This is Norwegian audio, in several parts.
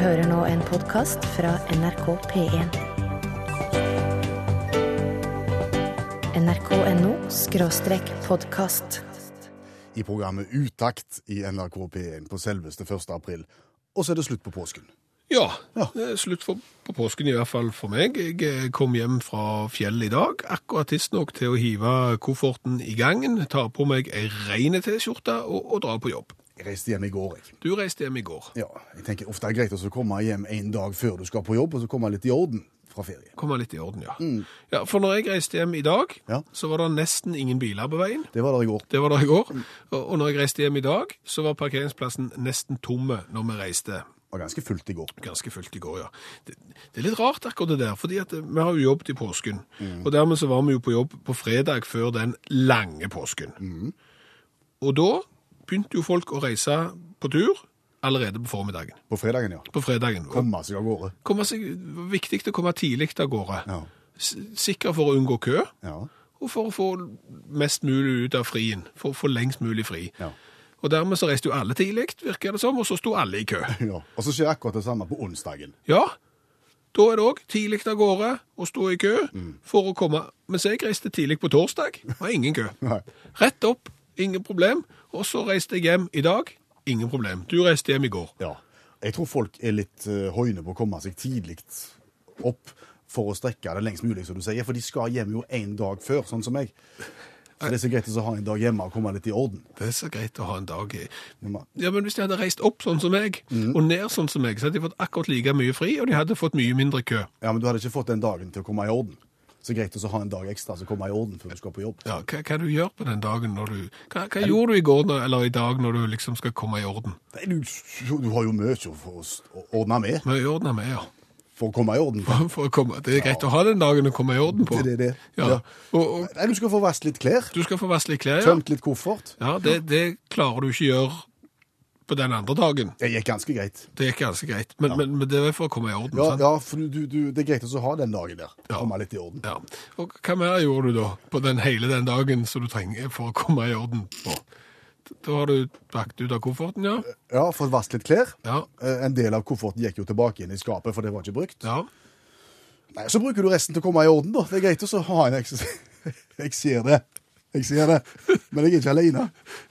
hører nå en podkast fra NRK P1. nrk.no skråstrek podkast. i programmet Utakt i NRK P1 på selveste 1. april. Og så er det slutt på påsken. Ja, Ja. slutt for, på påsken i hvert fall for meg. Jeg eh, kom hjem fra fjellet i dag, akkurat tidsnok til å hive kofferten i gangen, ta på meg ei reine T-skjorte og, og dra på jobb. Jeg reiste hjem i går, jeg. Du reiste hjem i går. Ja, jeg tenker ofte er det greit å komme hjem en dag før du skal på jobb, og så komme litt i orden fra ferie. Kommer litt i orden, ja. ja. For når jeg reiste hjem i dag, Ja. så var det nesten ingen biler på veien. Det var der i går. Det var det i går. Og, og når jeg reiste hjem i dag, så var parkeringsplassen nesten tomme når vi reiste. Det var ganske fullt i går. Ganske fullt i går, ja. Det, det er litt rart akkurat det der, fordi at eh, vi har jo jobbet i påsken. Og dermed så var vi jo på jobb på fredag før den lange påsken. Og da begynte jo folk å reise på tur allerede på formiddagen. På fredagen, ja. På fredagen. Komme seg av gårde. Komme seg, viktig å komme tidlig av gårde. Ja. Sikker for å unngå kø, Ja. og for å få mest mulig ut av frien. For å få lengst mulig fri. Ja. Og dermed så reiste jo alle tidlig, virker det som, og så sto alle i kø. ja. Og så skjer akkurat det samme på onsdagen. Ja, da er det òg tidlig av gårde å stå i kø for å komme Mens jeg reiste tidlig på torsdag, var ingen kø. Rett opp, ingen problem. Og så reiste jeg hjem i dag, ingen problem. Du reiste hjem i går. Ja. Jeg tror folk er litt høyne på å komme seg tidlig opp for å strekke det lengst mulig, som du sier. For de skal hjem jo en dag før, sånn som meg. Så det er så greit å ha en dag hjemme og komme litt i orden. Det er så greit å ha en dag i Ja, men hvis de hadde reist opp sånn som meg, og ned sånn som meg, så hadde de fått akkurat like mye fri, og de hadde fått mye mindre kø. Ja, men du hadde ikke fått den dagen til å komme i orden. Så greit å ha en dag ekstra som kommer i orden før du skal på jobb. Ja, hva, hva du gjør på den dagen når du Hva, hva gjorde du i går eller i dag når du liksom skal komme i orden? Nei, du, du har jo mye å ordne med Mye å ordne med, ja. for å komme i orden. Komme. Det er greit å ha den dagen å komme i orden på. Det er det. Ja. Ja. Og, og Nei, du skal få vasket litt klær, du skal få vaske litt klær, ja. tømt litt koffert. ja det, det klarer du ikke gjøre på den andre dagen. Det gikk ganske greit. Det gikk ganske greit, men, men, men det er for å komme i orden. Ja, sant? ja for du, du, det er greit å ha den dagen der. Ja. Komme litt i orden. Ja. Og hva mer gjorde du da på den hele den dagen som du trenger for å komme i orden på? Da har du bakt ut av kofferten, ja? Ja, fått vasket litt klær. Ja. Eh, En del av kofferten gikk jo tilbake inn i skapet, for det var ikke brukt. Ja. Nei, Så bruker du resten til å komme i orden, da. Det er greit å ha en eks... Jeg ser det. Jeg sier det. Men jeg er ikke alene.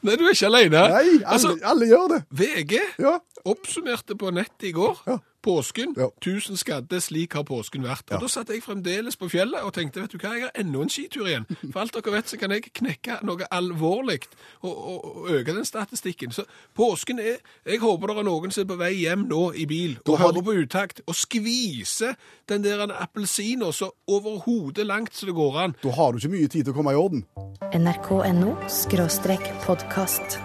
Nei, du er ikke alene. Nei, alle, Altså, alle gjør det. VG Ja. Oppsummerte på nettet i går. Ja. Påsken. Ja. 1000 skadde, slik har påsken vært. Og Da satt jeg fremdeles på fjellet og tenkte vet du hva, jeg har enda en skitur igjen. For alt dere vet, så kan jeg knekke noe alvorlig og, og, og øke den statistikken. Så påsken er Jeg håper det er noen som er på vei hjem nå i bil og hører hører på utakt og skviser den der appelsina så overhodet langt som det går an. Da har du ikke mye tid til å komme i orden. nrk.no skråstrek podkast.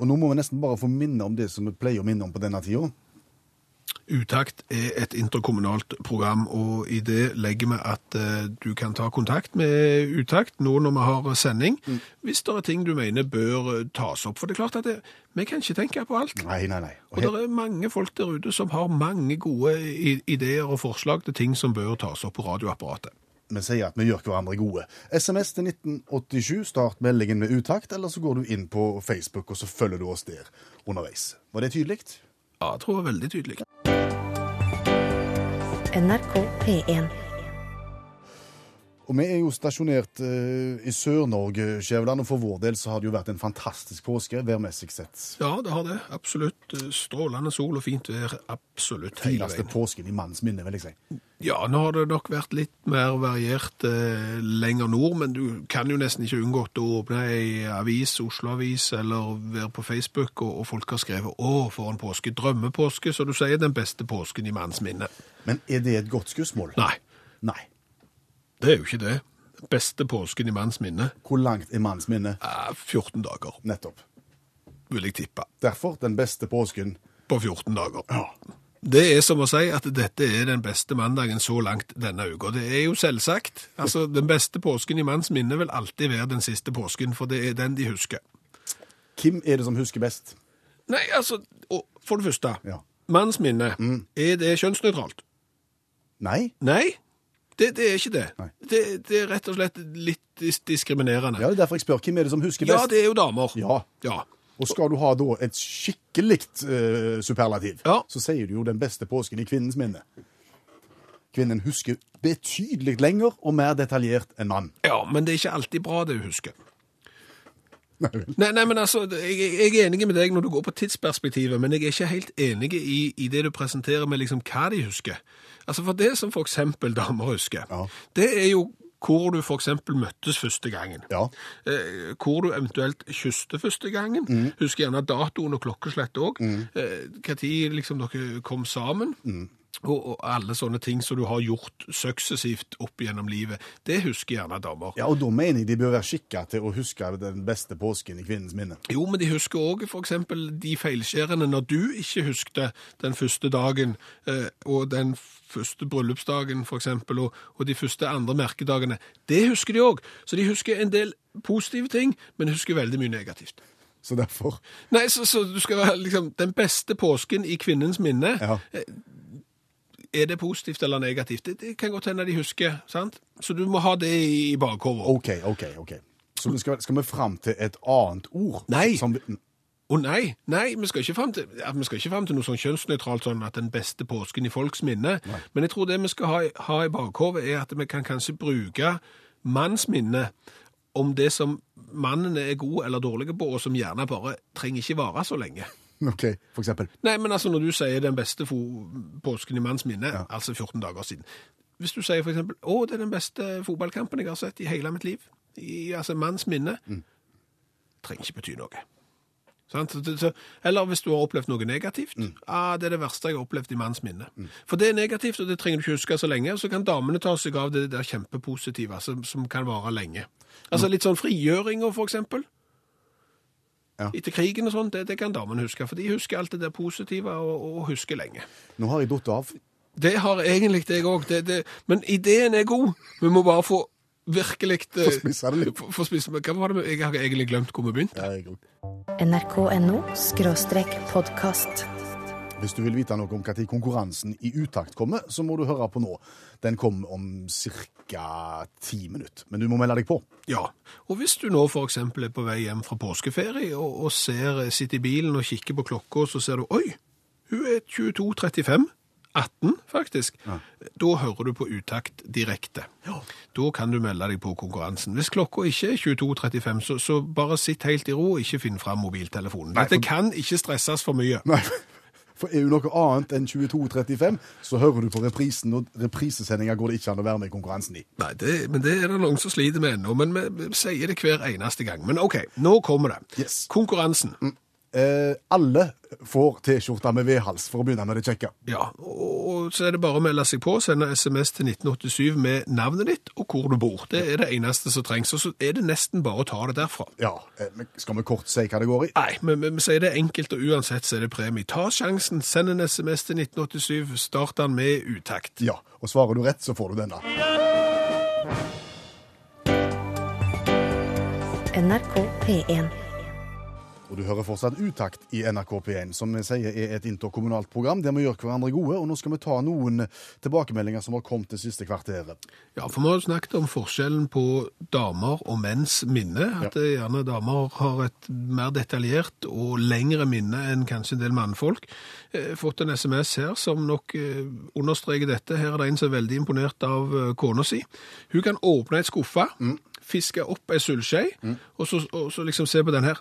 Og nå må vi nesten bare få minne om det som vi pleier å minne om på denne tida. Utakt er et interkommunalt program, og i det legger vi at eh, du kan ta kontakt med Utakt nå når vi har sending, hvis det er ting du mener bør eh, tas opp. For det er klart at det, vi kan ikke tenke på alt. Nei, nei, nei. Og Og det er mange folk der ute som har mange gode ideer og forslag til ting som bør tas opp på radioapparatet. Vi sier at vi gjør hverandre gode. SMS til 1987, start meldingen med utakt, eller så går du inn på Facebook, og så følger du oss der underveis. Var det tydelig? Ja, jeg tror det var veldig tydelig. NRK P1. Og vi er jo stasjonert uh, i Sør-Norge, Skjæveland, og for vår del så har det jo vært en fantastisk påske, værmessig sett. Ja, det har det. Absolutt. Strålende sol og fint vær. Absolutt hele Fineste påsken i manns minne, vil jeg si. Ja, nå har det nok vært litt mer variert eh, lenger nord, men du kan jo nesten ikke unngått å åpne ei avis, Oslo Avis, eller være på Facebook, og, og folk har skrevet 'Å, for en påske'. Drømmepåske, så du sier den beste påsken i manns minne. Men er det et godt skussmål? Nei, Nei. Det er jo ikke det. Beste påsken i manns minne Hvor langt er manns minne? Eh, 14 dager, Nettopp. vil jeg tippe. Derfor den beste påsken. På 14 dager. Ja. Det er som å si at dette er den beste mandagen så langt denne uka. Det er jo selvsagt. Altså, Den beste påsken i manns minne vil alltid være den siste påsken, for det er den de husker. Hvem er det som husker best? Nei, altså, og for det første, Ja. manns minne, er det kjønnsnøytralt? Nei? Nei, det, det er ikke det. Det. Det er rett og slett litt diskriminerende. Ja, det er derfor jeg spør. Hvem er det som husker best? Ja, det er jo damer. Ja. Ja. Og skal du ha da et skikkelig uh, superlativ, Ja. så sier du jo den beste påsken i kvinnens minne. Kvinnen husker betydelig lenger og mer detaljert enn mann. Ja, men det er ikke alltid bra det hun husker. Nei. Nei, nei, men altså, jeg, jeg er enig med deg når du går på tidsperspektivet, men jeg er ikke helt enig i, i det du presenterer med liksom hva de husker. Altså, for det som for eksempel damer husker, Ja. det er jo hvor du eksempel møttes første gangen. Ja. Eh, hvor du eventuelt kysste første gangen. Husker gjerne datoen og klokkeslettet òg. Eh, Hva tid liksom dere kom sammen. Og, og alle sånne ting som du har gjort suksessivt opp gjennom livet. Det husker gjerne damer. Ja, og da mener jeg de bør være skikka til å huske den beste påsken i kvinnens minne. Jo, men de husker òg f.eks. de feilskjærene når du ikke husket den første dagen, eh, og den første bryllupsdagen f.eks., og, og de første andre merkedagene. Det husker de òg. Så de husker en del positive ting, men husker veldig mye negativt. Så derfor Nei, så, så du skal være liksom Den beste påsken i kvinnens minne. Ja. Er det positivt eller negativt? Det, det kan godt hende de husker, sant? Så du må ha det i, bakhodet. OK, OK. ok. Så vi skal, skal vi fram til et annet ord? Nei. Som, Å nei, nei, vi skal ikke fram til, til noe sånn kjønnsnøytralt sånn at den beste påsken i folks minne. Men jeg tror det vi skal ha, ha i bakhodet, er at vi kan kanskje bruke manns minne om det som mannen er god eller dårlig på, og som gjerne bare trenger ikke vare så lenge. OK, for eksempel. Nei, men altså når du sier den beste påsken i manns minne, altså 14 dager siden. Hvis du sier for eksempel, å, det er den beste fotballkampen jeg har sett i hele mitt liv, i altså manns minne, trenger ikke bety noe. Eller hvis du har opplevd noe negativt, ah, det er det verste jeg har opplevd i manns minne. For det er negativt, og det trenger du ikke huske så lenge, og så kan damene ta seg av det der kjempepositive, som, som kan vare lenge. Altså litt sånn frigjøringer, for eksempel. Ja. Etter krigen og sånn, det, det kan damene huske, for de husker alt det der positive og, og husker lenge. Nå har jeg datt av. Det har egentlig jeg òg, men ideen er god. Vi må bare få virkelig eh, Få spisse det litt. få- få spisse- men Hva var det Jeg har egentlig glemt hvor vi begynte. Ja, nrk.no podkast. Hvis du vil vite noe om når konkurransen i utakt kommer, så må du høre på nå. Den kommer om ca. ti minutter. Men du må melde deg på. Ja, og hvis du nå for eksempel er på vei hjem fra påskeferie og, og ser, sitter i bilen og kikker på klokka, så ser du, oi, hun er 22.35, 18 faktisk, da hører du på utakt direkte. Da kan du melde deg på konkurransen. Hvis klokka ikke er 22.35, så, så bare sitt helt i ro og ikke finn frem mobiltelefonen. Dette kan ikke stresses for mye. Nei, For er du noe annet enn 22.35, så hører du på reprisen, og reprisesendinga går det ikke an å være med i konkurransen i. Nei, det, men det er det noen som sliter med ennå, men vi, vi sier det hver eneste gang. Men ok, nå kommer det. Yes. Konkurransen. Eh, alle får T-skjorte med V-hals, for å begynne med det kjekke. Ja, og så er det bare å melde seg på, sende SMS til 1987 med navnet ditt og hvor du bor. Det er det eneste som trengs, og så er det nesten bare å ta det derfra. Ja, eh, Skal vi kort si hva det går i? Nei, men men vi sier det enkelt, og uansett så er det premie. Ta sjansen, send en SMS til 1987, start den med utakt. Ja, og svarer du rett, så får du denne. NRK P1. Og du hører fortsatt Utakt i NRK P1, som vi sier er et interkommunalt program der vi gjør hverandre gode. Og nå skal vi ta noen tilbakemeldinger som har kommet det siste kvarteret. Ja, for vi har snakket om forskjellen på damer og menns minne. At ja. gjerne damer har et mer detaljert og lengre minne enn kanskje en del mannfolk. Eh, fått en SMS her som nok eh, understreker dette. Her er det en som er veldig imponert av eh, kona si. Hun kan åpne et skuffe, fiske opp ei sølvskje, og, og så liksom se på den her.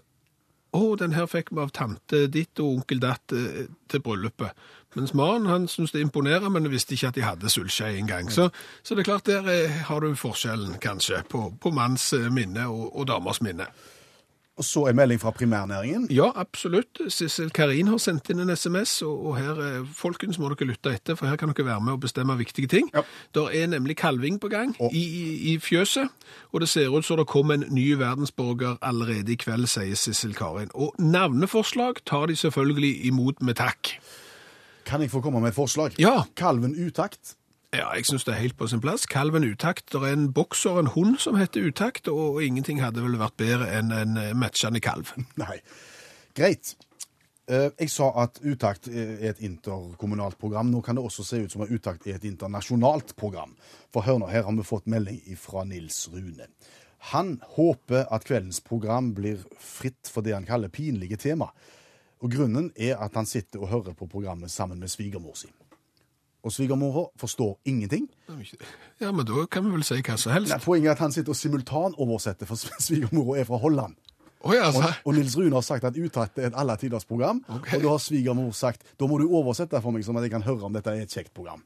Å, den her fikk vi av tante ditt og onkel datt eh, til bryllupet. Mens mannen han syntes det imponerer, men visste ikke at de hadde sølvskje engang. Så, så det er klart, der eh, har du forskjellen, kanskje, på, på manns eh, minne og, og damers minne. Og så en melding fra primærnæringen. Ja, absolutt. Sissel Karin har sendt inn en SMS, og, her, eh, folkens, må dere lytte etter, for her kan dere være med og bestemme viktige ting. Ja. Der er nemlig kalving på gang oh. i, i, i fjøset, og det ser ut som det kommer en ny verdensborger allerede i kveld, sier Sissel Karin. Og navneforslag tar de selvfølgelig imot med takk. Kan jeg få komme med et forslag? Ja. Kalven Utakt. Ja, jeg synes det er helt på sin plass. Kalven Utakt. Det er en bokser, en hund som heter Utakt, og ingenting hadde vel vært bedre enn en eh, matchende kalv. Nei. Greit. Eh, Jeg sa at Utakt er et interkommunalt program. Nå kan det også se ut som at Utakt er et internasjonalt program. For hør nå, her har vi fått melding fra Nils Rune. Han håper at kveldens program blir fritt for det han kaller pinlige tema. Og grunnen er at han sitter og hører på programmet sammen med svigermor si. Og svigermora forstår ingenting. Ja, men da kan vi vel si hva som helst. Nei, poenget er at han sitter og simultanoversetter, for svigermora er fra Holland. Oh, ja, Og, altså. og Nils Rune har sagt at Utatt er et alle tiders program. Okay. Og da har svigermor sagt da må du oversette for meg, sånn at jeg kan høre om dette er et kjekt program.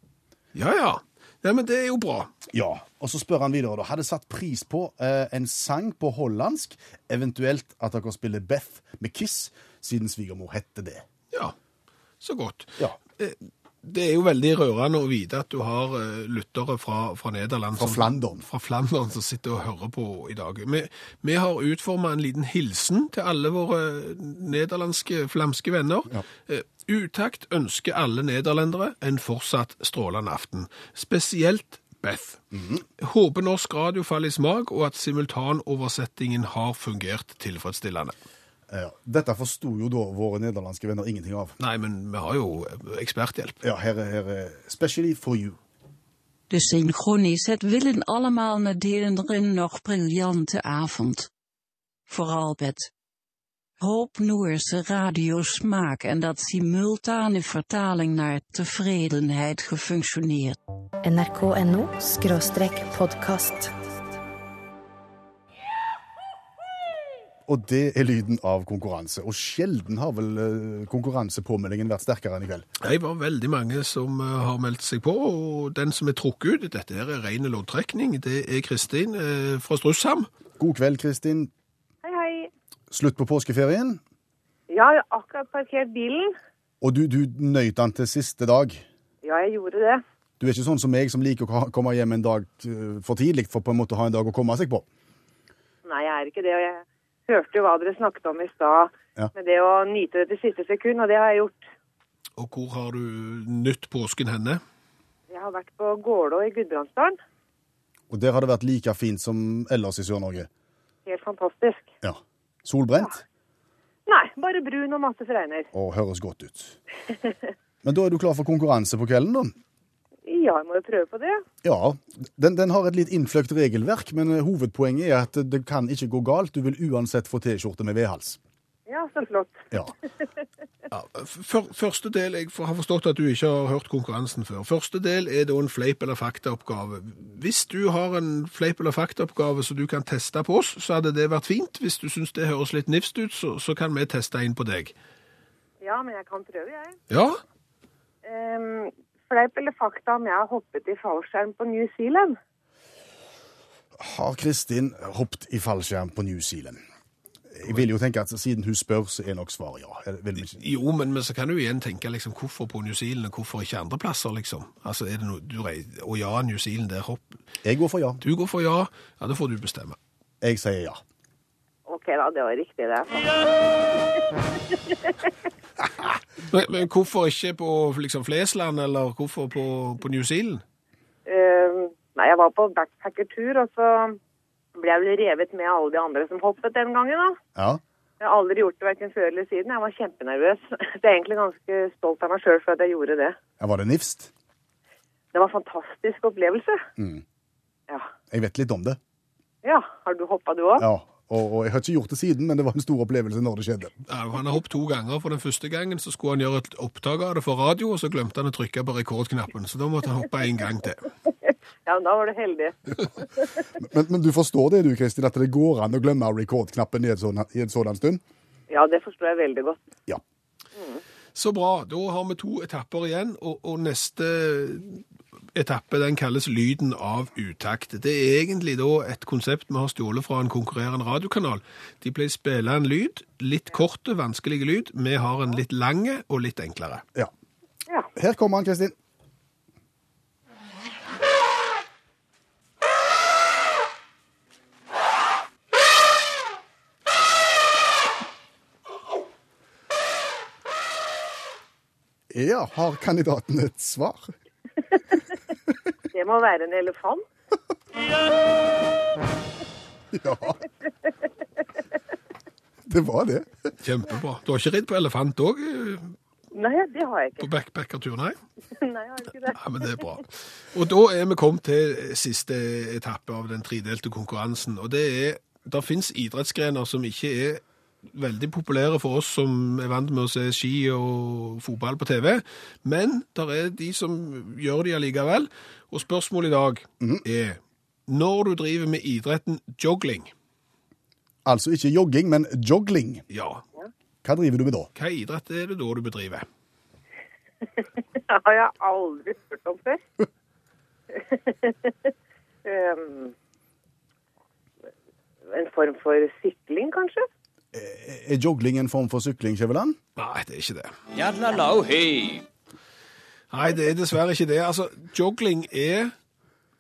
Ja, ja. Ja, men det er jo bra. Ja, og så spør han videre da, hadde satt pris på eh, en sang på hollandsk, eventuelt at dere spiller Beth med Kiss, siden svigermor hette det. Ja, så godt. Ja. Eh, Det er jo veldig rørende å vite at du har eh, lyttere fra, fra Nederland. Fra Flandern. Fra Flandern som sitter og hører på i dag. Vi, vi har utformet en liten hilsen til alle våre nederlandske, flamske venner. Ja. Eh, Utakt ønsker alle nederlendere en fortsatt strålende aften. Spesielt Beth. Håper norsk radio faller i smak, og at simultanoversettingen har fungert tilfredsstillende. Eh, dette forsto jo da våre nederlandske venner ingenting av. Nei, men vi har jo eksperthjelp. Ja, her er, her er Specially for you. De synchroniset willen allemaal Nederlanderen nog briljante avond. Vooral met hoop Noorse radiosmaak en dat simultane vertaling naar tevredenheid gefunctioneerd. nrk.no Og det er lyden av konkurranse. Og sjelden har vel eh, konkurransepåmeldingen vært sterkere enn i kveld. Det var veldig mange som eh, har meldt seg på, og den som er trukket ut, dette her er ren loddtrekning, det er Kristin eh, fra Strusham. God kveld, Kristin. Hei, hei. Slutt på påskeferien. Ja, jeg har akkurat parkert bilen. Og du, du nøyt den til siste dag. Ja, jeg gjorde det. Du er ikke sånn som meg, som liker å komme hjem en dag for tidlig for på en måte å ha en dag å komme seg på. Nei, jeg er ikke det. Og jeg hørte jo hva dere snakket om i stad. Ja. Med det å nyte det til siste sekund, og det har jeg gjort. Og hvor har du nytt påsken henne? Jeg har vært på Gålå i Gudbrandsdalen. Og der har det vært like fint som ellers i Sør-Norge. Helt fantastisk. Ja. Solbrent Nei, bare brun og masse fregner. og høres godt ut. Men da er du klar for konkurranse på kvelden, da? Ja, jeg må jo prøve på det. Ja. Den, den har et litt innfløkt regelverk, men eh, hovedpoenget er at det kan ikke gå galt. Du vil uansett få T-skjorte med vedhals. Ja, så flott. Ja. Ja, for, første del, jeg har forstått at du ikke har hørt konkurransen før. Første del er da en fleip- eller faktaoppgave. Hvis du har en fleip- eller faktaoppgave som du kan teste på oss, så hadde det vært fint. Hvis du syns det høres litt nifst ut, så, så kan vi teste inn på deg. Ja, men jeg kan prøve, jeg. Ja? Um, fleip eller fakta om jeg har hoppet i fallskjerm på New Zealand? Har Kristin hoppet i fallskjerm på New Zealand? Jeg vil jo tenke at siden hun spør, så er nok svaret ja. Vil ikke? Jo, men, men så kan du igjen tenke liksom, hvorfor på New Zealand, og hvorfor ikke andre plasser, liksom? Altså, er det noe, du rei- Og ja, New Zealand, der hopp. Jeg går for ja. Du går for ja, ja, da får du bestemme. Jeg sier ja. Ok da, det var riktig det. Men, men hvorfor ikke på liksom, Flesland, eller hvorfor på, på New Zealand? Uh, nei, jeg var på backpackertur, og så ble jeg vel revet med alle de andre som hoppet den gangen, da. Ja. Jeg har aldri gjort det hverken før eller siden. Jeg var kjempenervøs. Jeg er egentlig ganske stolt av meg sjøl for at jeg gjorde det. ja var det nifst? Det var en fantastisk opplevelse. Mm. Ja. Jeg vet litt om det. ja. Har du hoppa, du òg? Ja. Og, og jeg har ikke gjort det siden, men det var en stor opplevelse når det skjedde. Ja, han har hoppet to ganger. For den første gangen så skulle han gjøre et opptak av det for radio, og så glemte han å trykke på rekordknappen. Så da måtte han hoppe en gang til. Ja, da var du heldig. Men, men du forstår det du, Kristin, at det går an å glemme rekordknappen i, en, sånn, i en sådan stund? Ja, det forstår jeg veldig godt. Ja. Så bra. Da har vi to etapper igjen, og, og neste etappe den kalles Lyden av utakt. Det er egentlig da et konsept vi har stjålet fra en konkurrerende radiokanal. De pleier spille en lyd, litt korte, vanskelige lyd. Vi har en litt lange og litt enklere. ja. Ja. Her kommer han, Kristin. Ja, har kandidaten et svar? Det må være en elefant. Ja. Det var det. Kjempebra. Du har ikke ridd på elefant òg? Nei, det har jeg ikke. på backpackertur? Nei? Nei, jeg har ikke det. Ja, men det er bra. Og da er vi kommet til siste etappe av den tredelte konkurransen, og det er, der finnes idrettsgrener som ikke er veldig populære for oss som er vant med å se ski og fotball på TV, men der er de som gjør det allikevel. Og spørsmålet i dag er, når du driver med idretten joggling, Altså ikke jogging, men jogling. ja, Hva driver du med da? hva idrett er det da du bedriver? Det har jeg aldri spurt om før. um, en form for sykling, kanskje? Er jogling en form for sykling, Skjæveland? Nei, det er ikke det. Yadlalau, hei. Nei, det er dessverre ikke det. Altså, joggling er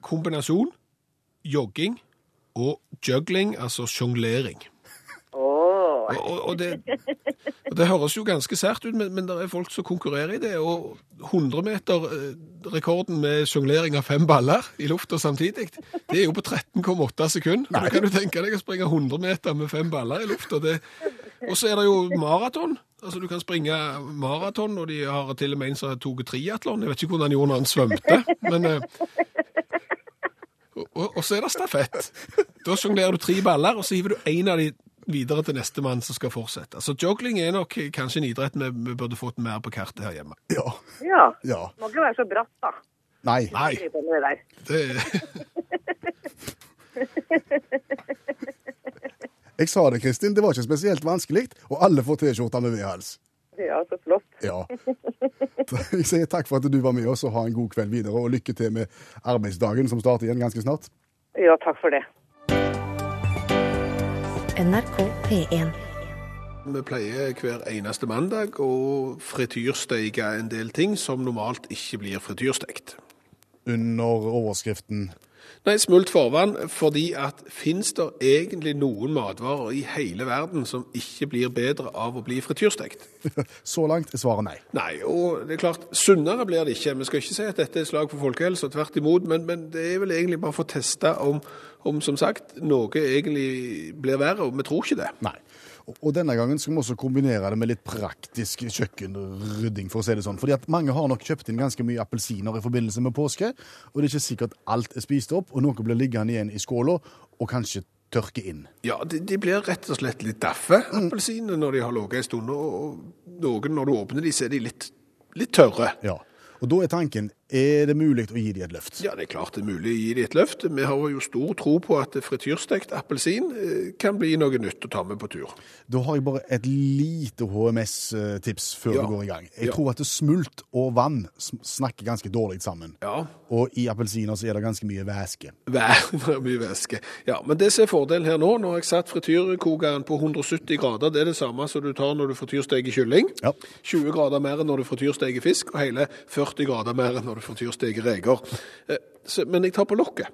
kombinasjon jogging og juggling, altså sjonglering. Åh, Og, og, og, det, det høres jo ganske sært ut, men, men det er folk som konkurrerer i det. Og 100-meter-rekorden med sjonglering av fem baller i lufta samtidig, det er jo på 13,8 sekunder. Da kan du tenke deg å springe 100 meter med fem baller i lufta. Og så er det jo maraton. Altså, du kan springe maraton, og de har til og med en som har tatt triatlon. Jeg vet ikke hvordan han gjorde når han svømte, men eh, og, og, så er det stafett. Da sjonglerer du tre baller, og så hiver du en av de videre til neste mann som skal fortsette. Så jogling er nok kanskje en idrett vi, vi burde fått mer på kartet her hjemme. Ja. ja. ja. Må ikke være så bratt, da. Nei. Nei, det. Jeg sa det, Kristin. Det var ikke spesielt vanskelig, og alle får T-skjorte med V-hals. Ja, så flott. Ja. Jeg sier takk for at du var med oss, og ha en god kveld videre. Og lykke til med arbeidsdagen, som starter igjen ganske snart. Ja, takk for det. NRK P1. vi pleier hver eneste mandag å frityrsteike en del ting som normalt ikke blir frityrstekt. Under overskriften Nei, smult forvann, fordi at finnes det egentlig noen matvarer i hele verden som ikke blir bedre av å bli frityrstekt? Så langt er svaret nei. Nei, og det er klart, sunnere blir det ikke. Vi skal ikke si at dette er slag for folkehelsa, tvert imot, men, men det er vel egentlig bare for å teste om, om, som sagt, noe egentlig blir verre, og vi tror ikke det. Nei. Og- denne gangen skal vi også kombinere det med litt praktisk kjøkkenrydding, for å si det sånn. Fordi at mange har nok kjøpt inn ganske mye appelsiner i forbindelse med påske, og det er ikke sikkert alt er spist opp, og noe blir liggende igjen i skåla, og kanskje tørke inn. Ja, de, de blir rett og slett litt daffe, appelsinene, når de har ligget en stund, og noen, når du åpner de, så er de litt, litt tørre. Ja. Og da er tanken, er det mulig å gi de et løft? Ja, det er klart det er mulig å gi dem et løft. Vi har jo stor tro på at frityrstekt appelsin eh, kan bli noe nytt å ta med på tur. Da har jeg bare et lite HMS-tips før Ja. vi går i gang. Jeg Ja. tror at smult og vann snakker ganske dårlig sammen. Ja, Og i appelsiner så er det ganske mye væske. Vær, det er mye væske. Ja, men det som er fordelen her nå, nå har jeg satt frityrkokeren på 170 grader, det er det samme som du tar når du frityrsteker kylling. Ja. 20 grader mer enn når du frityrsteker fisk, og hele 40 grader mer enn når du frityrsteker reker. Eh, Men jeg tar på lokket.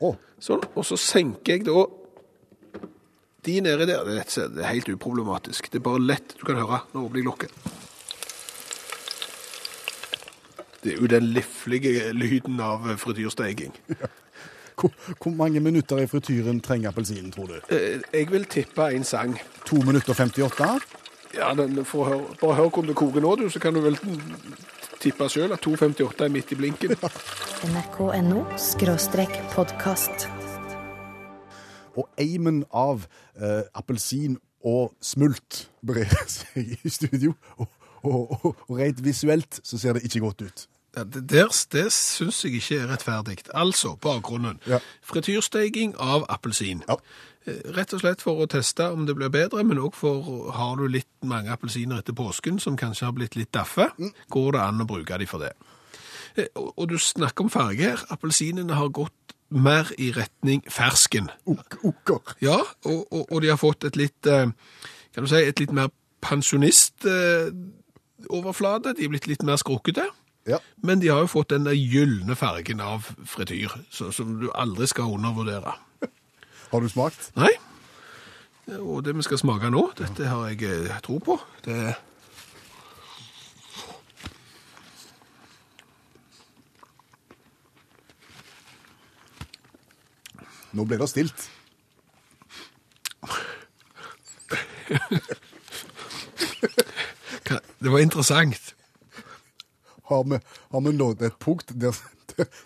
Oh. Sånn, og så senker jeg da de nedi der. Det er, helt uproblematisk. Det er bare lett. Du kan høre. Nå åpner jeg lokket. Det er jo den liflige lyden av frityrsteking. hvor, hvor mange minutter i frityren trenger appelsinen, tror du? Eh, Jeg vil tippe en sang. 2 minutter og 58? Ja, den får høre, Bare hør hvordan det koker nå, du, så kan du vel tippe sjøl at 2,58 er midt i blinken. NRK.no podkast. Og eimen av eh, appelsin og smult brer seg i studio. Og, og, og, og rent visuelt så ser det ikke godt ut. Ja, det der, det syns jeg ikke er rettferdig. Altså, bakgrunnen. Ja. Frityrsteking av appelsin. Ja. Eh, Rett og slett for å teste om det blir bedre, men òg for har du litt mange appelsiner etter påsken som kanskje har blitt litt daffe, går det an å bruke de for det. Eh, Og, og du snakker om farge her. Appelsinene har gått mer i retning fersken. Ok. Ja, og, og, og de har fått et litt, eh, kan du si, et litt mer pensjonist-overflate. De er blitt litt mer skrukkete. Ja. Men de har jo fått den gylne fargen av frityr, så, som du aldri skal undervurdere. Har du smakt? Nei. Og det vi skal smake nå, dette har jeg eh, tro på. Det Nå ble det stilt. det var interessant. Har vi, har vi nådd et punkt der,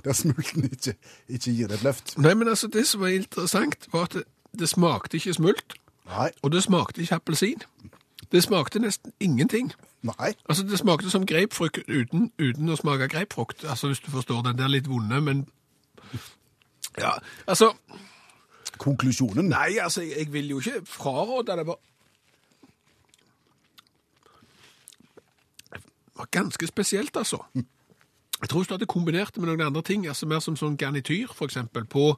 der, smulten ikke, ikke gir et løft. Nei, men altså, det som var interessant, var at det, det smakte ikke smult, Nei. og det smakte ikke appelsin. Det smakte nesten ingenting. Nei. Altså, det smakte som grapefrukt uten, uten å smake grapefrukt. Altså, hvis du forstår den der litt vonde, men Ja, altså Konklusjonen? Nei, altså, jeg, jeg vil jo ikke fraråde det. var var ganske spesielt, altså. Jeg tror hvis du hadde kombinert det med noen andre ting, altså mer som sånn garnityr, eksempel, på,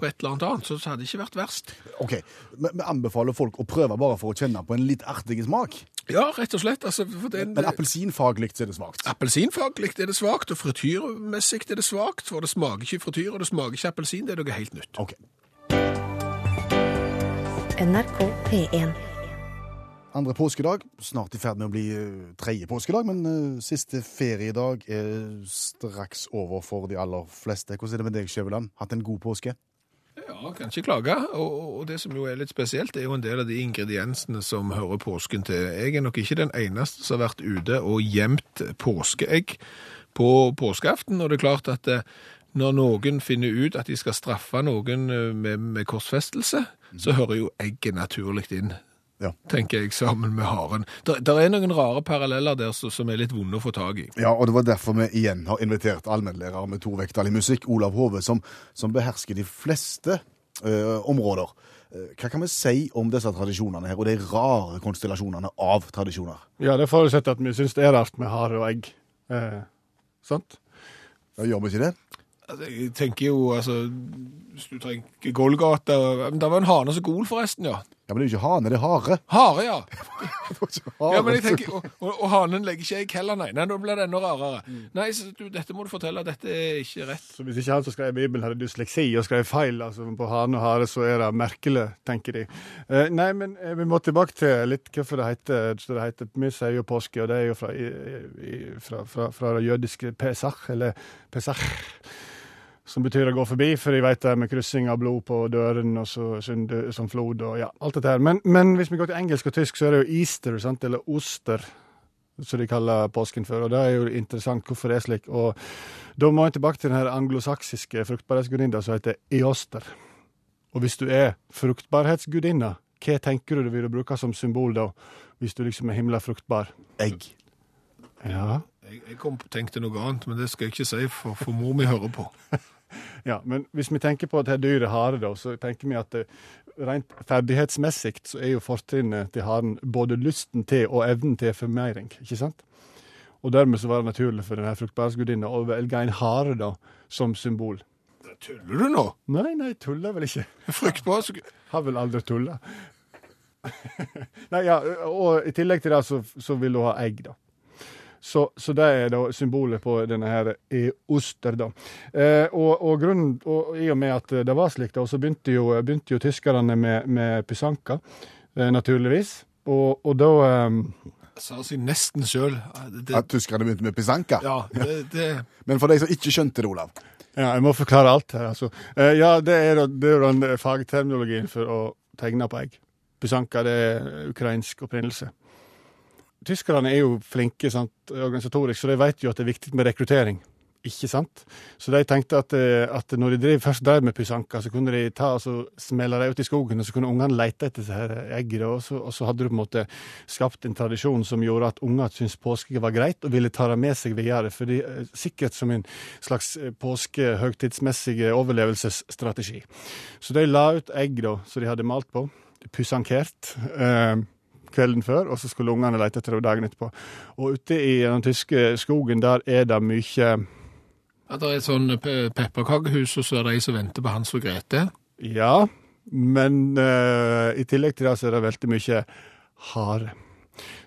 på et eller annet annet, så, så hadde det ikke vært verst. OK. Vi, anbefaler folk å prøve bare for å kjenne på en litt artig smak. Ja, rett og slett. Altså, for det, Men appelsinfaglig er det svakt. Appelsinfaglig er det svakt, og frityrmessig er det svakt, for det smaker ikke frityr, og det smaker ikke appelsin, det er noe helt nytt. OK. NRK P1. Andre påskedag, snart i ferd med å bli eh, tredje påskedag, men eh, siste feriedag er straks over for de aller fleste. Hvordan er det med deg, Skjæveland? Hatt en god påske? Ja, kan ikke klage. Og, og det som jo er litt spesielt, er jo en del av de ingrediensene som hører påsken til. Jeg er nok ikke den eneste som har vært ute og gjemt påskeegg på påskeaften. Og det er klart at eh, når noen finner ut at de skal straffe noen med, med korsfestelse, så hører jo egget naturlig inn. Ja. tenker jeg, sammen med haren. Det er noen rare paralleller der som som er litt vonde å få tak i. Ja, og det var derfor vi igjen har invitert allmennlærer med to vekttall i musikk, Olav Hove, som, som behersker de fleste eh, områder. Eh, hva kan vi si om disse tradisjonene her, og de rare konstellasjonene av tradisjoner? Ja, det forutsetter at vi syns det er rart med hare og egg. Eh, sant? Ja, gjør vi ikke det? Altså, jeg tenker jo, altså, hvis du tenker Golgata da Det var en hane som gol, forresten, ja. Ja, Men det er jo ikke hane, det er hare. Hare, ja. Ja men jeg tenker, og, og, og hanen legger ikke egg heller, nei. nei. Da blir det enda rarere. Nei, så du, dette må du fortelle, dette er ikke rett. Så hvis ikke han som skrev Bibelen hadde dysleksi og skrev feil altså på hane og hare, så er det merkelig, tenker de. Eh, nei, men eh, vi må tilbake til litt hvorfor det heter så det heter, Vi sier jo påske, og det er jo fra, i, i, fra, fra, fra det jødiske pesach, eller pesach. Som betyr å gå forbi, for jeg vet det er med kryssing av blod på døren og så synde som flod og ja, alt dette her. Men, men hvis vi går til engelsk og tysk, så er det jo easter, sant, eller oster, som de kaller påsken for. Og det er jo interessant hvorfor det er slik. Og da må jeg tilbake til den her anglosaksiske fruktbarhetsgudinna som heter eoster. Og hvis du er fruktbarhetsgudinna, hva tenker du du vil bruke som symbol da, hvis du liksom er himla fruktbar? Egg. Ja. Jeg, jeg kom, tenkte noe annet, men det skal jeg ikke si, for, for mor mi hører på. Ja, men hvis vi tenker på at det er dyret hare, da, så tenker vi at det, rent ferdighetsmessig så er jo fortrinnet til haren både lysten til og evnen til formering, ikke sant? Og dermed så var det naturlig for denne fruktbarhetsgudinna å velge en hare da, som symbol. Tuller du nå? Nei, nei, tuller vel ikke. Fruktbar, så Har vel aldri tulla. nei, ja, og i tillegg til det så, så vil hun ha egg, da. Så, så det er da symbolet på denne her i oster, da. Eh, og, og, grunnen, og i og med at det var slik, da, så begynte jo, begynte jo tyskerne med, med pysanka, eh, naturligvis. Og, og da eh, sa seg nesten sjøl. At tyskerne begynte med pisanka. Ja, det, det Men for de som ikke skjønte det, Olav. Ja, jeg må forklare alt her, altså. Eh, ja, er, det er jo den fagterminologien for å tegne på egg. Pysanka, det er ukrainsk opprinnelse. Tyskerne er jo flinke sant, organisatorisk, så de vet jo at det er viktig med rekruttering. Ikke sant? Så de tenkte at, eh, at når de drev, først drev med pysanka, så kunne de ta og så smelle dem ut i skogen, og så kunne ungene lete etter disse eggene, og og så hadde du på en måte skapt en tradisjon som gjorde at unger syntes påske var greit, og ville ta det med seg videre. Fordi, eh, sikkert som en slags eh, påskehøgtidsmessig overlevelsesstrategi. Så de la ut egg da, som de hadde malt på, pysankert. Eh, kvelden før, og så skulle ungene lete etter det dagen etterpå. Og ute i den tyske skogen, der er det mye ja, det er et sånn pe- pepperkakehus, og så er det ei som venter på Hans og Grete. Ja, men uh, i tillegg til det så er det veldig mye hare.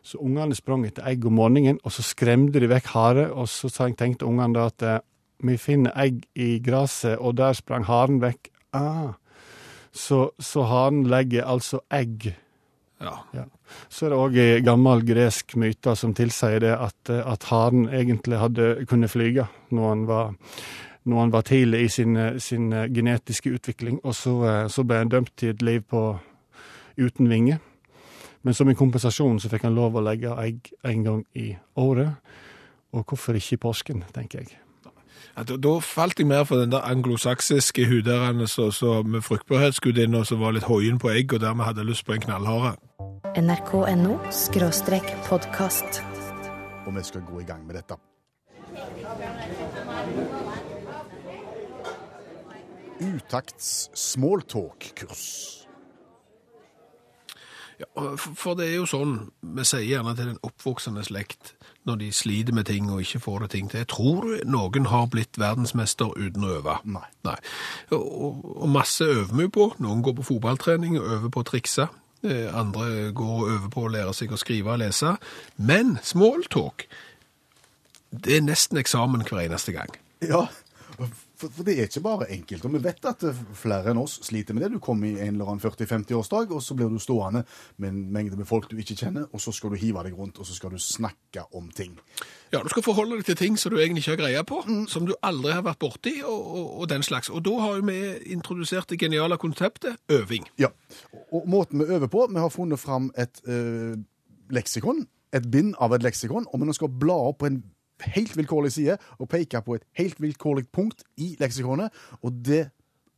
Så ungene sprang etter egg om morgenen, og så skremte de vekk hare, og så tenkte ungene da at eh, vi finner egg i gresset, og der sprang haren vekk. Ah. Så, så haren legger altså egg Ja. Ja. Så er det òg en gammel gresk myte som tilsier det at, eh, at haren egentlig hadde kunne flyge når han var, når han var tidlig i sin, sin eh, genetiske utvikling, og så, eh, så ble han dømt til et liv på, uten vinger. Men som en kompensasjon så fikk han lov å legge egg en gang i året. Og hvorfor ikke i påsken, tenker jeg. Ja, da, da falt jeg mer for den der anglosaksiske huderen så, så med fruktbarhetsgudinna som var litt hoien på egg, og dermed hadde lyst på en knallhare. nrk.no podkast. Og vi skal gå i gang med dette. Utakts smalltalk-kurs. Ja, for- det er jo sånn, vi sier gjerne til den oppvoksende slekt, når de sliter med ting og ikke får det ting til. Jeg Tror noen har blitt verdensmester uten å øve? Nei. Nei. Og, og, og masse øver vi på. Noen går på fotballtrening og øver på å trikse. Eh, Andre går og øver på å lære seg å skrive og lese. Men smalltalk, det er nesten eksamen hver eneste gang. Ja, for, for det er ikke bare enkelt. Og vi vet at eh, flere enn oss sliter med det. Du kommer i en eller annen 40-50-årsdag, og så blir du stående med en mengde med folk du ikke kjenner, og så skal du hive deg rundt, og så skal du snakke om ting. Ja, du skal forholde deg til ting som du egentlig ikke har greie på, som du aldri har vært borti, og, og, og den slags. Og da har vi introdusert det geniale konseptet øving. Ja, og, og måten vi øver på, vi har funnet fram et øh, leksikon, et bind av et leksikon, og vi nå skal bla opp på en helt vilkårlig side og peke på et helt vilkårlig punkt i leksikonet, og det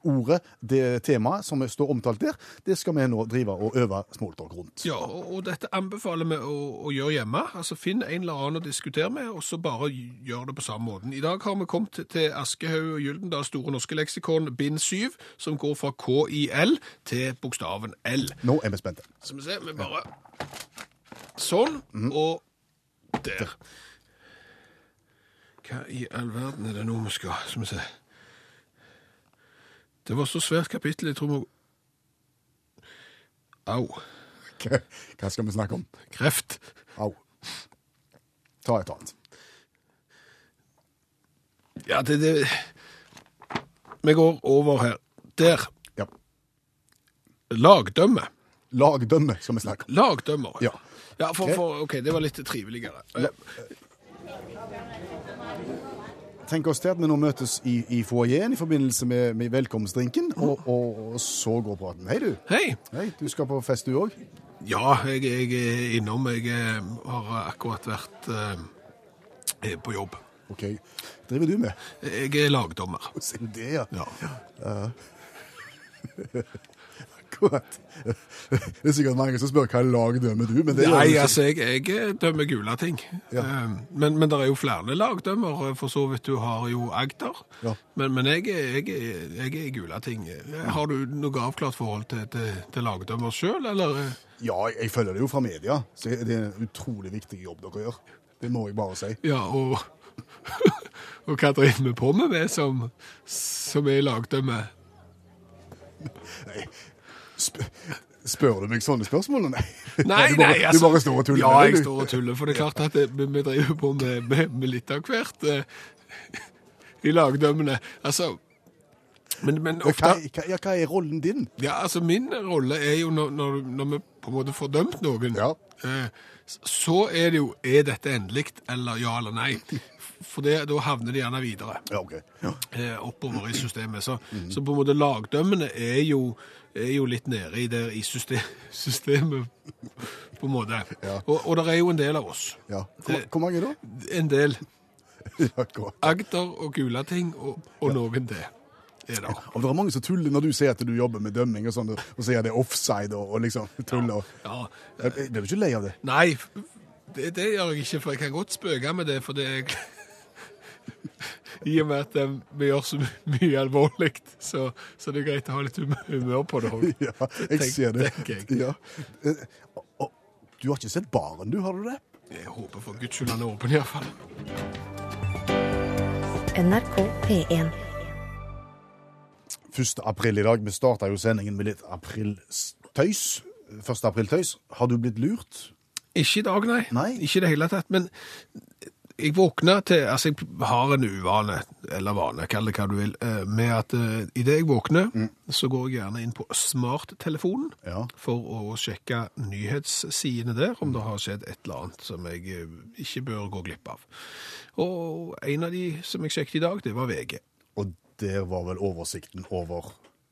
ordet, det temaet som står omtalt der, det skal vi nå drive og øve smalltalk rundt. Ja, og, dette anbefaler vi å, å gjøre hjemme. Altså Finn en eller annen å diskutere med, og så bare gjør det på samme måten. I dag har vi kommet til- til Aschehoug og Gyldendal Store norske leksikon bind 7, som går fra KIL til bokstaven L. Nå er vi spente. Så vi ser, vi bare Sånn, og der. Hva i all verden er det nå vi skal Skal vi se. Det var så svært kapittel, jeg tror vi Au. Hva, hva skal vi snakke om? Kreft. Au. Ta et annet. Ja, det, det Vi går over her. Der. Ja. Lagdømme. Lagdømme skal vi snakke om. Lagdømmer. Ja. ja for, for, OK, det var litt triveligere. Eh, Tenk oss til at vi nå møtes i, i foajeen i forbindelse med, med velkomstdrinken, og, og, og så går praten. Hei, du. Hei. Hei, du skal på fest, du òg? Ja, jeg, jeg er innom. Jeg eh, har akkurat vært eh, på jobb. OK. Driver du med? Jeg er lagdommer. Det, ja. Ja. Akkurat. Det er sikkert mange som spør hva lagdømmer du, men det gjør Nei, altså, jeg, jeg dømmer gule ting. Ja. Eh, Men, men det er jo flere lagdømmer, for så vidt du har jo Agder. Ja. Men, men jeg, jeg, jeg er i gule ting. Har du noe avklart forhold til, til, til lagdømmer sjøl, eller? Ja, jeg følger det jo fra media, så det er en utrolig viktig jobb dere gjør. Det må jeg bare si. Ja, og, og hva driver vi på med, vi som, som er i lagdømme? Sp spør du meg sånne spørsmål? Nei, Nei, du, bare, nei, altså- du bare står og tuller Ja, jeg står og tuller, for det er klart at det, vi, vi driver på med, med, med litt av hvert uh, i lagdømmene. Altså, men, men ofte... hva, ja, hva er rollen din? Ja, altså min rolle er jo når, når, når vi på en måte får dømt noen, Ja. eh, så er det jo, er dette endelig, eller ja eller nei? For det, da havner de gjerne videre Ja, okay. Ja. eh, oppover i systemet. Så, Mhm. så på en måte lagdømmene er jo, er jo litt nede i, der, i system, systemet, på en måte. Ja. Og, og det er jo en del av oss. ja. Hvor, hvor mange da? En del Ja. Agder og Gulating, og, og noen det er det. Og det er mange som tuller når du sier at du jobber med dømming og sånn, og sier det er offside og, og liksom tuller. Ja, ja. jeg Blir du ikke lei av det? Nei, det, det gjør jeg ikke, for jeg kan godt spøke med det, for det er I og med at eh, vi gjør så mye alvorlig, så, så det er greit å ha litt humør på det òg. Ja, jeg Tenk- ser det. jeg. Ja. Eh, og- og Du har ikke sett baren, du, har du det? Jeg håper for guds skyld han er åpen, iallfall. NRK P1. 1. april i dag. Vi starta jo sendingen med litt apriltøys. 1. april-tøys. Har du blitt lurt? Ikke i dag, nei. Nei? Ikke i det hele tatt. Men jeg våkna til Altså, jeg har en uvane, eller vane, kall det hva du vil, eh, med at uh, idet jeg våkner, så går jeg gjerne inn på smarttelefonen Ja. for å sjekke nyhetssidene der, om det har skjedd et eller annet som jeg eh, ikke bør gå glipp av. Og en av de som jeg sjekket i dag, det var VG. Og der var vel oversikten over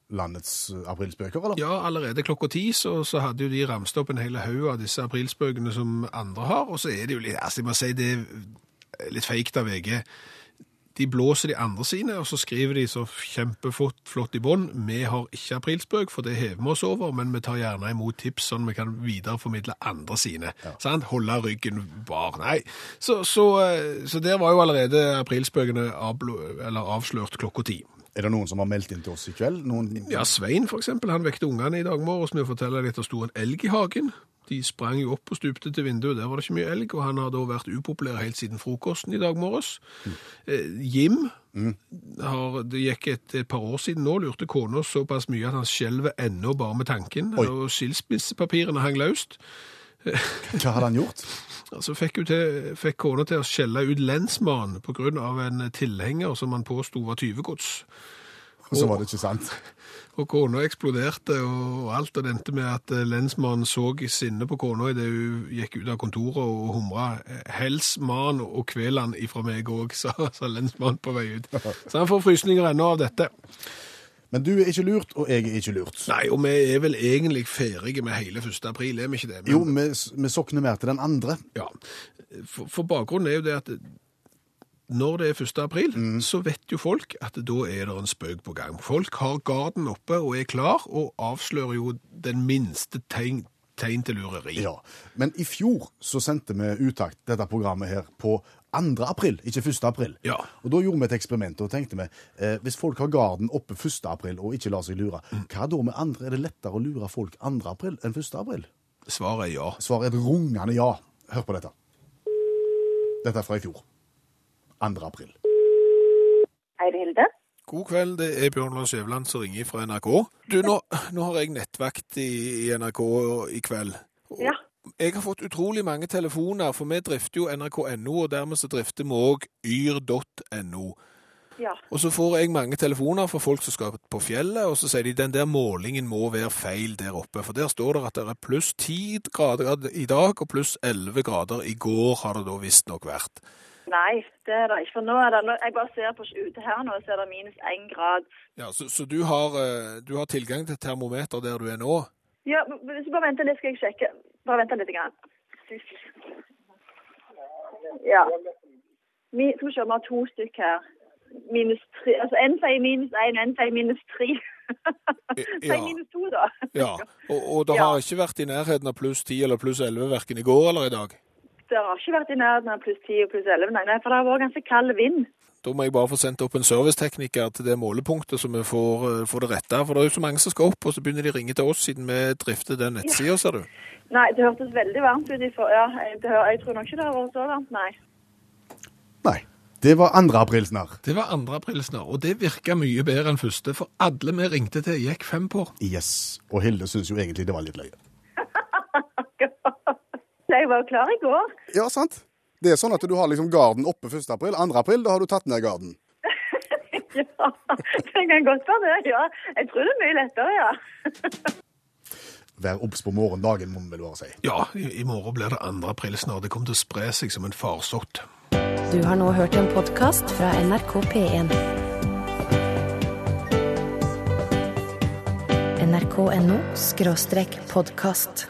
landets eh, aprilspøker, eller? Ja, allerede klokka ti så, så hadde jo de ramst opp en hel haug av disse aprilspøkene som andre har, og så er det jo litt Altså, jeg må si det litt feikt av VG. De blåser de andre sine, og så skriver de så kjempeflott flott i bånn. Vi har ikke aprilspøk, for det hever vi oss over, men vi tar gjerne imot tips sånn vi kan videreformidle andre sine. Sant? Holde ryggen bar. Nei. Så, så, eh, så der var jo allerede aprilspøkene avslørt klokka ti. Er det noen som har meldt inn til oss i kveld? Noen... Ja, Svein for eksempel, han vekte ungene i dag morges med å fortelle at det sto en elg i hagen. De sprang jo opp og stupte til vinduet, der var det ikke mye elg, og han har da vært upopulær helt siden frokosten i dag morges. Mm. Jim, har, det gikk et, et par år siden nå, lurte kona såpass mye at han skjelver ennå bare med tanken, Oi. og skilsmissepapirene hang løst. Hva hadde han gjort? Altså fikk, til, fikk kona til å skjelle ut lensmannen av en tilhenger som han påsto var tyvegods. Og så var det ikke sant. Og kona eksploderte, og alt og det endte med at eh, lensmannen så i sinne på kona idet hun gikk ut av kontoret og humra 'Hels mann og kvel han ifra meg òg', sa, sa lensmannen på vei ut. Så han får frysninger ennå av dette. Men du er ikke lurt, og jeg er ikke lurt. Nei, og vi er vel egentlig ferdige med hele 1. april, er vi ikke det? Men- Jo, vi, vi sokner mer til den andre. Ja, for, for bakgrunnen er jo det at når det er 1. april, så vet jo folk at da er det en spøk på gang. Folk har garden oppe og er klar, og avslører jo den minste tegn, tegn til lureri. Ja. Men i fjor så sendte vi utakt dette programmet her på 2. april, ikke 1. april. Ja. Og da gjorde vi et eksperiment og tenkte vi, eh, hvis folk har garden oppe 1. april og ikke lar seg lure, hva da med andre? Er det lettere å lure folk 2. april enn 1. april? Svaret er ja. Svaret er et rungende ja. Hør på dette. Dette er fra i fjor. 2. april. Hei, det Hilde. God kveld, det er Bjørn Lars Skjæveland som ringer fra NRK. Du, nå, nå har jeg nettvakt i, i NRK i kveld. Og Ja. Jeg har fått utrolig mange telefoner, for vi drifter jo nrk.no, og dermed så drifter vi òg yr.no. Ja. Og så får jeg mange telefoner fra folk som skal på fjellet, og så sier de den der målingen må være feil der oppe. For der står det at det er pluss 10 grader i dag, og pluss 11 grader i går har det da visstnok vært. Nei, det er det ikke. For nå er det, jeg bare ser på ute her nå, så er det minus én grad. Ja, Så, så du, har, eh, du har tilgang til termometer der du er nå? Ja, hvis du bare venter litt, skal jeg sjekke. Bare vent litt. Grann. Ja. Vi, skal vi se, vi har to stykk her. Minus tre, altså En sier minus én, én sier minus tre. ja. Sier minus to, da. Ja, og, og det Ja. har ikke vært i nærheten av pluss 10 eller pluss 11 verken i går eller i dag? Det har ikke vært i nærheten av pluss 10 og pluss 11, nei, nei, for det har vært ganske kald vind. Da må jeg bare få sendt opp en servicetekniker til det målepunktet, så vi får, eh, får det retta. For det er jo så mange som skal opp, og så begynner de å ringe til oss siden vi drifter den nettsida, ser du. Nei, det hørtes veldig varmt ut. i for, ja, jeg, det, hør- jeg tror nok ikke det har vært så varmt, nei. Nei. Det var 2. april snart. Det var 2. april snart, og det virka mye bedre enn første, for alle vi ringte til, gikk fem på. Yes. Og Hilde syns jo egentlig det var litt løye. Jeg var klar i går. Ja, sant. Det er sånn at du har liksom garden oppe 1. april. 2. april, da har du tatt ned garden. Ja, det kan godt være det, ja. Jeg tror det er mye lettere, ja. Vær obs på morgendagen, må vi vel bare si. Ja, i, i morgen blir det 2. april snart. Det kommer til å spre seg som en farsott. Du har nå hørt en podkast fra NRK P1. NRK.no skråstrek podkast.